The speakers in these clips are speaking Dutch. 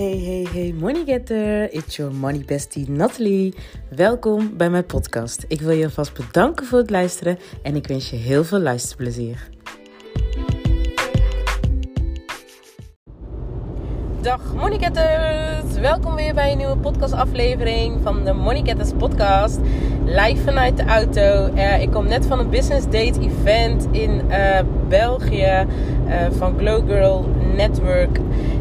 Hey, hey, hey, money getter. It's your money bestie Natalie. Welkom bij mijn podcast. Ik wil je alvast bedanken voor het luisteren en ik wens je heel veel luisterplezier. Dag Money Getters. Welkom weer bij een nieuwe podcastaflevering van de Money Getters podcast. Live vanuit de auto. Uh, ik kom net van een business date event in uh, België uh, van Glow Girl Network.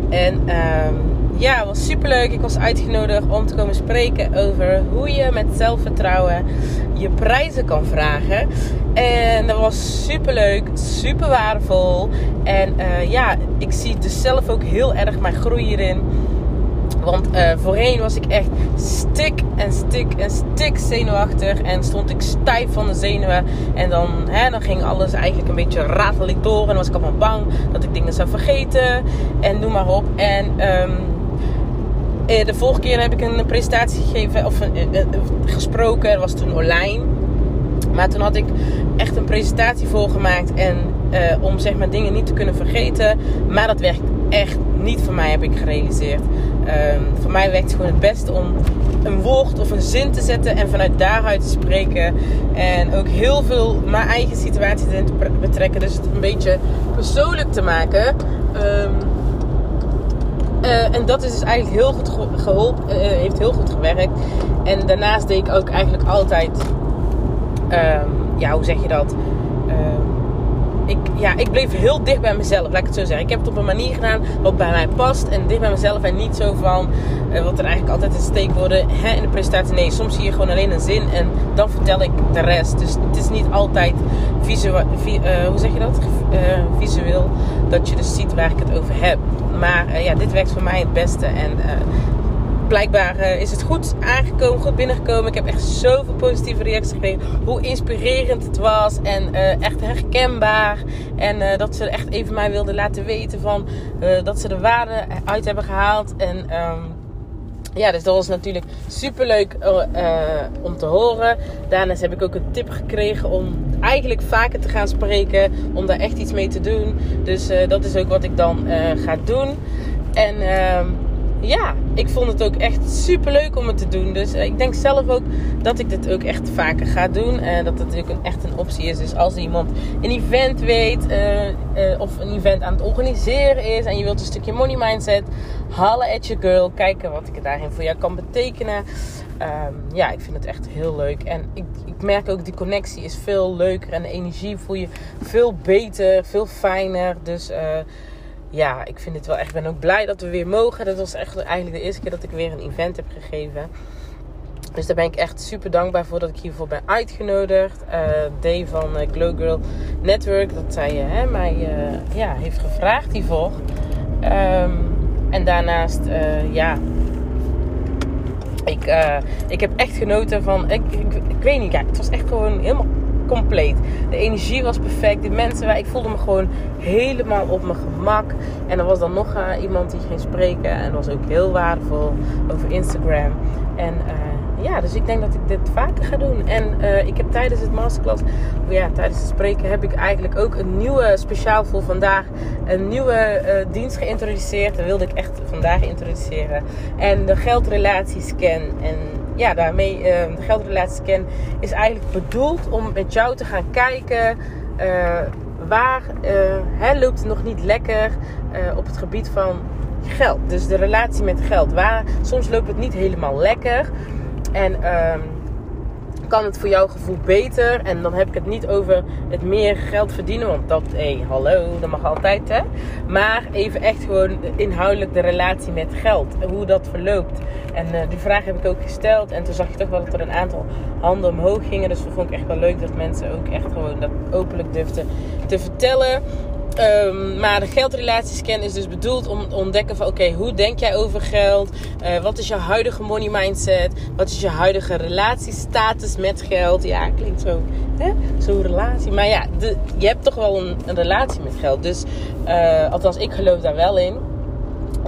En ehm, ja, het was super leuk. Ik was uitgenodigd om te komen spreken over hoe je met zelfvertrouwen je prijzen kan vragen. En dat was super leuk, super waardevol. En uh, ja, ik zie dus zelf ook heel erg mijn groei hierin. Want uh, voorheen was ik echt stik en stik en stik zenuwachtig. En stond ik stijf van de zenuwen. En dan, hè, dan ging alles eigenlijk een beetje ratelig door. En was ik allemaal bang dat ik dingen zou vergeten. En noem maar op. En um, de vorige keer heb ik een presentatie gegeven of uh, gesproken. Dat was toen online. Maar toen had ik echt een presentatie volgemaakt. En om zeg maar dingen niet te kunnen vergeten. Maar dat werkt echt niet voor mij, heb ik gerealiseerd. Um, voor mij werkt het gewoon het beste om een woord of een zin te zetten en vanuit daaruit te spreken. En ook heel veel mijn eigen situatie te betrekken. Dus het een beetje persoonlijk te maken. Um, uh, en dat is dus eigenlijk heel goed geholpen, uh, heeft heel goed gewerkt. En daarnaast deed ik ook eigenlijk altijd, um, ja, hoe zeg je dat? ik, ja, ik bleef heel dicht bij mezelf, laat ik het zo zeggen. Ik heb het op een manier gedaan wat bij mij past en dicht bij mezelf. En niet zo van, uh, wat er eigenlijk altijd in steekwoorden hè, in de presentatie. Nee, soms zie je gewoon alleen een zin en dan vertel ik de rest. Dus het is niet altijd visueel, vi, hoe zeg je dat? Visueel, dat je dus ziet waar ik het over heb. Maar ja, dit werkt voor mij het beste. En blijkbaar uh, is het goed aangekomen, goed binnengekomen. Ik heb echt zoveel positieve reacties gekregen. Hoe inspirerend het was en echt herkenbaar. En dat ze echt even mij wilden laten weten van dat ze de waarde uit hebben gehaald. En um, ja, dus dat was natuurlijk super leuk om te horen. Daarnaast heb ik ook een tip gekregen om eigenlijk vaker te gaan spreken. Om daar echt iets mee te doen. Dus dat is ook wat ik dan ga doen. En uh, ja, ik vond het ook echt super leuk om het te doen. Dus uh, ik denk zelf ook dat ik dit ook echt vaker ga doen. En uh, dat het natuurlijk echt een optie is. Dus als iemand een event weet uh, of een event aan het organiseren is en je wilt een stukje money mindset, halen at your girl. Kijken wat ik daarin voor jou kan betekenen. Um, ja, ik vind het echt heel leuk. En ik, ik merk ook die connectie is veel leuker en de energie voel je veel beter, veel fijner. Dus ja, ik vind het wel echt. Ik ben ook blij dat we weer mogen. Dat was echt eigenlijk de eerste keer dat ik weer een event heb gegeven. Dus daar ben ik echt super dankbaar voor dat ik hiervoor ben uitgenodigd. Uh, Dave van uh, Glow Girl Network, dat zij uh, hè, mij ja, heeft gevraagd hiervoor. Um, en daarnaast, ja, ik, ik heb echt genoten van. Ik, ik, ik weet niet, ja, het was echt gewoon helemaal compleet. De energie was perfect. De mensen, ik voelde me gewoon helemaal op mijn gemak. En er was dan nog uh, iemand die ging spreken. En dat was ook heel waardevol over Instagram. En uh, ja, dus ik denk dat ik dit vaker ga doen. En uh, ik heb tijdens het masterclass, ja, tijdens het spreken, heb ik eigenlijk ook een nieuwe, speciaal voor vandaag, een nieuwe dienst geïntroduceerd. Dat wilde ik echt vandaag introduceren. En de geldrelatiescan. En ja, daarmee uh, de geldrelatiescan is eigenlijk bedoeld om met jou te gaan kijken uh, waar uh, hè, loopt het nog niet lekker op het gebied van geld. Dus de relatie met geld. Waar, soms loopt het niet helemaal lekker. En um, kan het voor jouw gevoel beter. En dan heb ik het niet over het meer geld verdienen. Want dat, hé, hallo, dat mag altijd, hè. Maar even echt gewoon inhoudelijk de relatie met geld. Hoe dat verloopt. En uh, die vraag heb ik ook gesteld. En toen zag je toch wel dat er een aantal handen omhoog gingen. Dus dat vond ik echt wel leuk dat mensen ook echt gewoon dat openlijk durfden te vertellen. Um, maar de geldrelatiescan is dus bedoeld om te ontdekken van oké, hoe denk jij over geld? Uh, wat is je huidige money mindset? Wat is je huidige relatiestatus met geld? Ja, klinkt zo, hè? Zo'n relatie. Maar ja, de, je hebt toch wel een, relatie met geld. Dus, uh, althans, ik geloof daar wel in.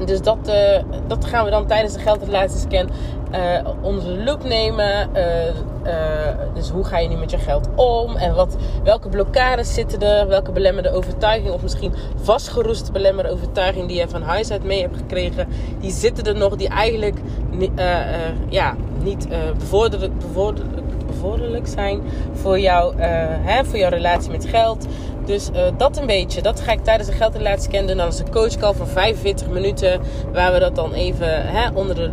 Dus dat, uh, dat gaan we dan tijdens de geldrelatiescan uh, onder de loep nemen. dus hoe ga je nu met je geld om? En wat, welke blokkades zitten er? Welke belemmerde overtuiging of misschien vastgeroeste belemmerde overtuiging die je van huis uit mee hebt gekregen, die zitten er nog die eigenlijk ja, niet bevorderlijk, bevorderlijk bevorderlijk zijn voor, jou, hè, voor jouw relatie met geld. Dus dat een beetje. Dat ga ik tijdens de geldrelatie kennen. Dan is een coachcall van 45 minuten. Waar we dat dan even hè, onder, de,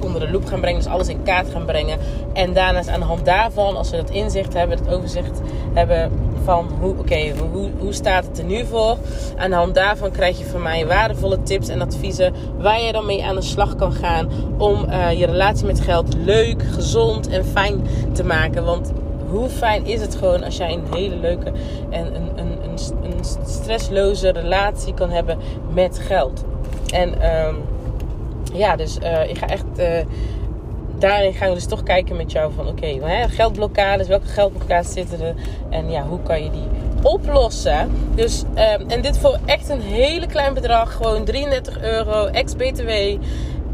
onder de loep gaan brengen. Dus alles in kaart gaan brengen. En daarnaast aan de hand daarvan, als we dat inzicht hebben, het overzicht hebben van hoe, oké, hoe, hoe staat het er nu voor? Aan de hand daarvan krijg je van mij waardevolle tips en adviezen waar je dan mee aan de slag kan gaan om uh, je relatie met geld leuk, gezond en fijn te maken. Want hoe fijn is het gewoon als jij een hele leuke en een, een, een, een stressloze relatie kan hebben met geld. En um, ja, dus uh, ik ga echt. Uh, daarin gaan we dus toch kijken met jou van oké, okay, geldblokkades, welke geldblokkades zitten er en ja, hoe kan je die oplossen. Dus, um, en dit voor echt een hele klein bedrag, gewoon 33 euro, ex-BTW.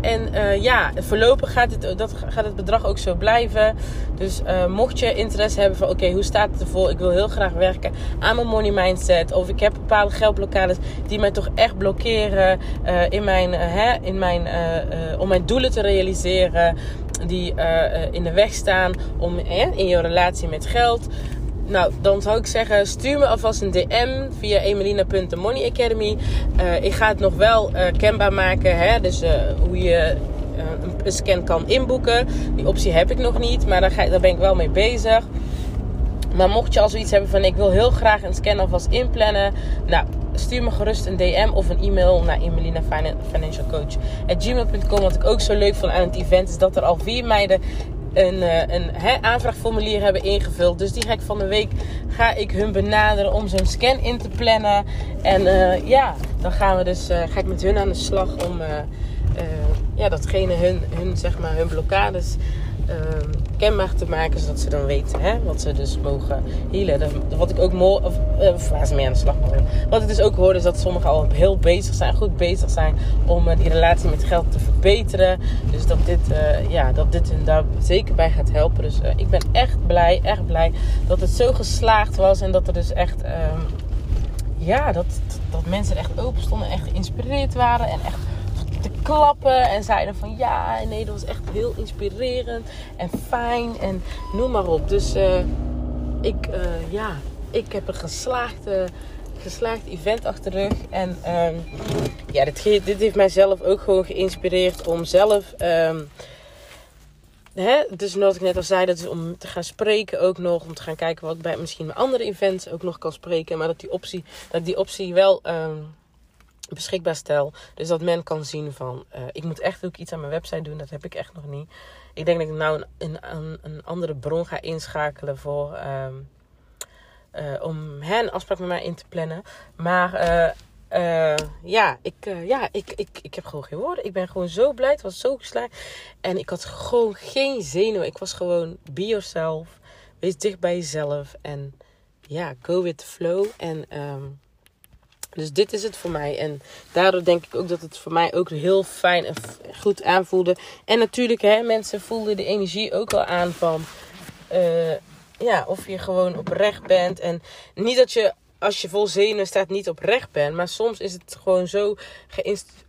En uh, ja, voorlopig gaat het, dat, gaat het bedrag ook zo blijven. Dus uh, mocht je interesse hebben van oké, hoe staat het ervoor? Ik wil heel graag werken aan mijn money mindset. Of ik heb bepaalde geldblokkades die mij toch echt blokkeren uh, in mijn, hè, in mijn, om mijn doelen te realiseren. Die in de weg staan om in je relatie met geld. Nou, dan zou ik zeggen, stuur me alvast een DM via emelina.moneyacademy. Uh, eh, ik ga het nog wel uh, kenbaar maken, hè? dus uh, hoe je een scan kan inboeken. Die optie heb ik nog niet, maar daar, ga, daar ben ik wel mee bezig. Maar mocht je al zoiets hebben van ik wil heel graag een scan alvast inplannen. Nou, stuur me gerust een DM of een e-mail naar Emelina Financial Coach. gmail.com. Wat ik ook zo leuk vond aan het event is dat er al vier meiden een, eh, een aanvraagformulier hebben ingevuld. Dus die ga ik van de week ga ik hun benaderen om zo'n scan in te plannen. En uh, ja, dan gaan we dus, uh, ga ik met hun aan de slag om ja, datgene hun, hun, zeg maar, hun blokkades Ehm, kenbaar te maken, zodat ze dan weten hè, wat ze dus mogen healen. Wat ik ook mooi, of, uh, waar ze mee aan de slag mogen. Wat ik dus ook hoorde is dat sommigen al heel bezig zijn, goed bezig zijn om uh, die relatie met geld te verbeteren. Dus dat dit, uh, ja, dat dit hun daar zeker bij gaat helpen. Dus ik ben echt blij, echt blij dat het zo geslaagd was en dat er dus echt, ehm, ja, dat, dat mensen echt open stonden, echt geïnspireerd waren en echt te klappen. En zeiden van ja, nee, dat was echt heel inspirerend en fijn. En noem maar op. Dus uh, ik, uh, ja, ik heb een geslaagde, geslaagd event achter de rug. En um, ja, dit, dit heeft mijzelf ook gewoon geïnspireerd om zelf. Um? Dus zoals ik net al zei, dat is om te gaan spreken ook nog. Om te gaan kijken wat ik bij misschien andere events ook nog kan spreken. Maar dat die optie, dat die optie wel um, beschikbaar stel. Dus dat men kan zien van, uh, ik moet echt ook iets aan mijn website doen. Dat heb ik echt nog niet. Ik denk dat ik nou een, een, een andere bron ga inschakelen voor, um, uh, om hen afspraak met mij in te plannen. Maar uh, ja, ik, ja ik, ik, ik heb gewoon geen woorden. Ik ben gewoon zo blij. Het was zo geslaagd. En ik had gewoon geen zenuw. Ik was gewoon be yourself. Wees dicht bij jezelf. En ja, go with the flow. En um, dus dit is het voor mij. En daardoor denk ik ook dat het voor mij ook heel fijn en goed aanvoelde. En natuurlijk, hè, mensen voelden de energie ook al aan van... Uh, ja, of je gewoon oprecht bent. En niet dat je, als je vol zenuwen staat, niet oprecht bent. Maar soms is het gewoon zo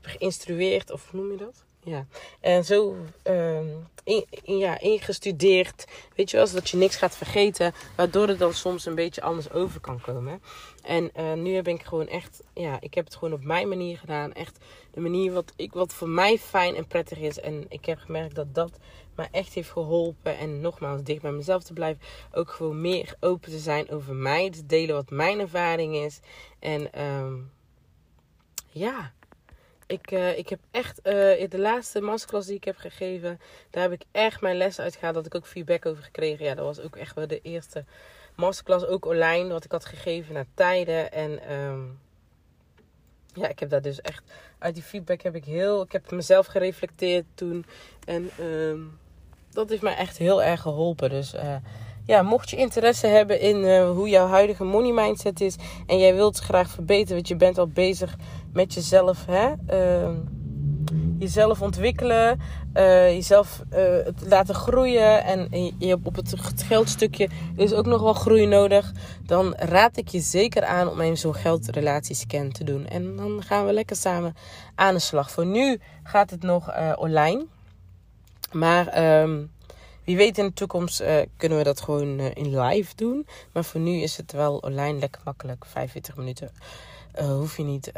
geïnstrueerd. Of hoe noem je dat? Ja. En zo uh, in, ja, ingestudeerd. Weet je wel, zodat je niks gaat vergeten. Waardoor het dan soms een beetje anders over kan komen. En uh, nu ben ik gewoon echt, ja, ik heb het gewoon op mijn manier gedaan. Echt de manier wat, ik, wat voor mij fijn en prettig is. En ik heb gemerkt dat dat me echt heeft geholpen. En nogmaals, dicht bij mezelf te blijven. Ook gewoon meer open te zijn over mij. Te delen wat mijn ervaring is. En um, ja, ik, uh, ik heb echt in de laatste masterclass die ik heb gegeven, daar heb ik echt mijn lessen uitgehaald. Dat ik ook feedback over gekregen. Ja, dat was ook echt wel de eerste masterclass, ook online, wat ik had gegeven naar tijden. En um, ja, ik heb daar dus echt uit die feedback heb ik heel, ik heb mezelf gereflecteerd toen. En um, dat heeft mij echt heel erg geholpen. Dus uh, ja, mocht je interesse hebben in hoe jouw huidige money mindset is en jij wilt graag verbeteren, want je bent al bezig met jezelf, hè? Uh, jezelf ontwikkelen, uh, jezelf uh, laten groeien en je op het geldstukje is ook nog wel groei nodig, dan raad ik je zeker aan om even zo'n geldrelatiescan te doen. En dan gaan we lekker samen aan de slag. Voor nu gaat het nog uh, online. Maar um, wie weet in de toekomst kunnen we dat gewoon in live doen. Maar voor nu is het wel online lekker makkelijk. 45 minuten. Uh, hoef je niet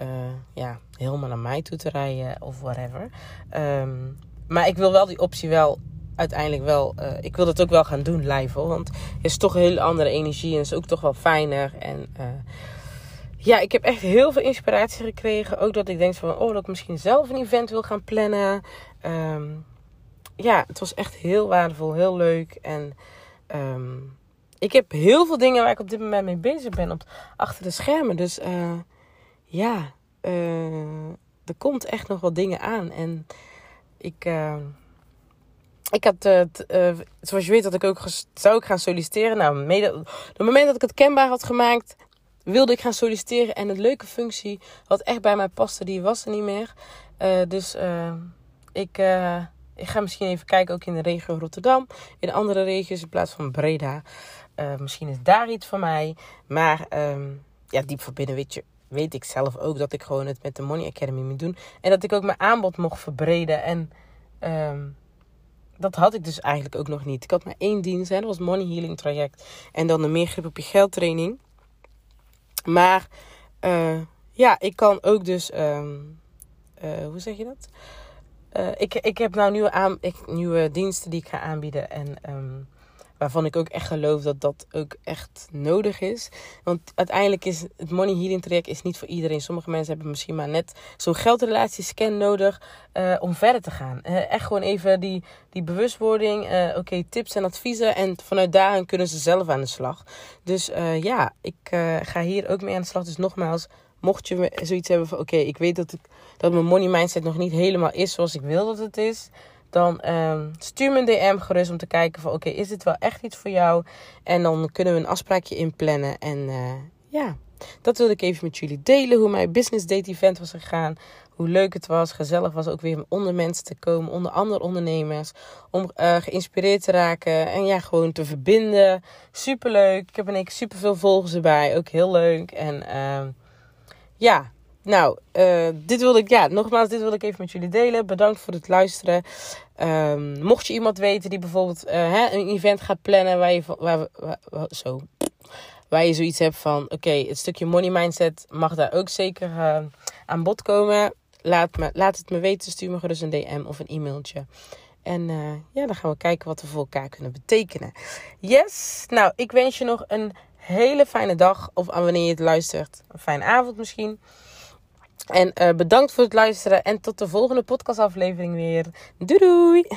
ja, helemaal naar mij toe te rijden of whatever. Um, maar ik wil wel die optie wel uiteindelijk wel. ik wil dat ook wel gaan doen live hoor. Want het is toch een hele andere energie en is ook toch wel fijner. En ja, ik heb echt heel veel inspiratie gekregen. Ook dat ik denk van, oh, dat ik misschien zelf een event wil gaan plannen. Um, ja, het was echt heel waardevol, heel leuk. En um, ik heb heel veel dingen waar ik op dit moment mee bezig ben op, achter de schermen. Dus ja, uh, er komt echt nog wat dingen aan. En ik, uh, ik had, zoals je weet, dat ik ook zou ik gaan solliciteren. Nou, mede, op het moment dat ik het kenbaar had gemaakt, wilde ik gaan solliciteren. En een leuke functie, wat echt bij mij paste, die was er niet meer. dus ik ik ga misschien even kijken, ook in de regio Rotterdam. In andere regio's in plaats van Breda. Misschien is daar iets voor mij. Maar um, ja, diep van binnen weet, je, weet ik zelf ook dat ik gewoon het met de Money Academy moet doen. En dat ik ook mijn aanbod mocht verbreden. En um, dat had ik dus eigenlijk ook nog niet. Ik had maar één dienst, hè, dat was Money Healing Traject. En dan de meer grip op je geld training. Maar uh, ja, ik kan ook dus, um, uh, hoe zeg je dat? Uh, ik, ik heb nou nieuwe, aan, ik, nieuwe diensten die ik ga aanbieden. En um, waarvan ik ook echt geloof dat dat ook echt nodig is. Want uiteindelijk is het money healing traject is niet voor iedereen. Sommige mensen hebben misschien maar net zo'n geldrelatiescan nodig uh, om verder te gaan. Uh, echt gewoon even die, die bewustwording. Oké, okay, tips en adviezen. En vanuit daar kunnen ze zelf aan de slag. Dus ja, ik ga hier ook mee aan de slag. Dus nogmaals, mocht je zoiets hebben van oké, ik weet dat, ik, dat mijn money mindset nog niet helemaal is zoals ik wil dat het is. Dan um, stuur me een DM gerust om te kijken van oké, is dit wel echt iets voor jou? En dan kunnen we een afspraakje inplannen. En uh, ja, dat wilde ik even met jullie delen. Hoe mijn business date event was gegaan. Hoe leuk het was. Gezellig was ook weer onder mensen te komen. Onder andere ondernemers. Om uh, geïnspireerd te raken. En ja, gewoon te verbinden. Superleuk. Ik heb een super veel volgers erbij. Ook heel leuk. En uh, ja, nou, uh, dit wilde ik, ja, nogmaals, dit wilde ik even met jullie delen. Bedankt voor het luisteren. Um, mocht je iemand weten die bijvoorbeeld uh, hè, een event gaat plannen waar je, waar, zo, waar je zoiets hebt van, oké, het stukje money mindset mag daar ook zeker uh, aan bod komen. Laat, me, laat het me weten, stuur me gerust een DM of een e-mailtje. En ja, dan gaan we kijken wat we voor elkaar kunnen betekenen. Yes, nou, ik wens je nog een hele fijne dag. Of wanneer je het luistert, een fijne avond misschien. En uh, bedankt voor het luisteren. En tot de volgende podcastaflevering weer. Doei doei!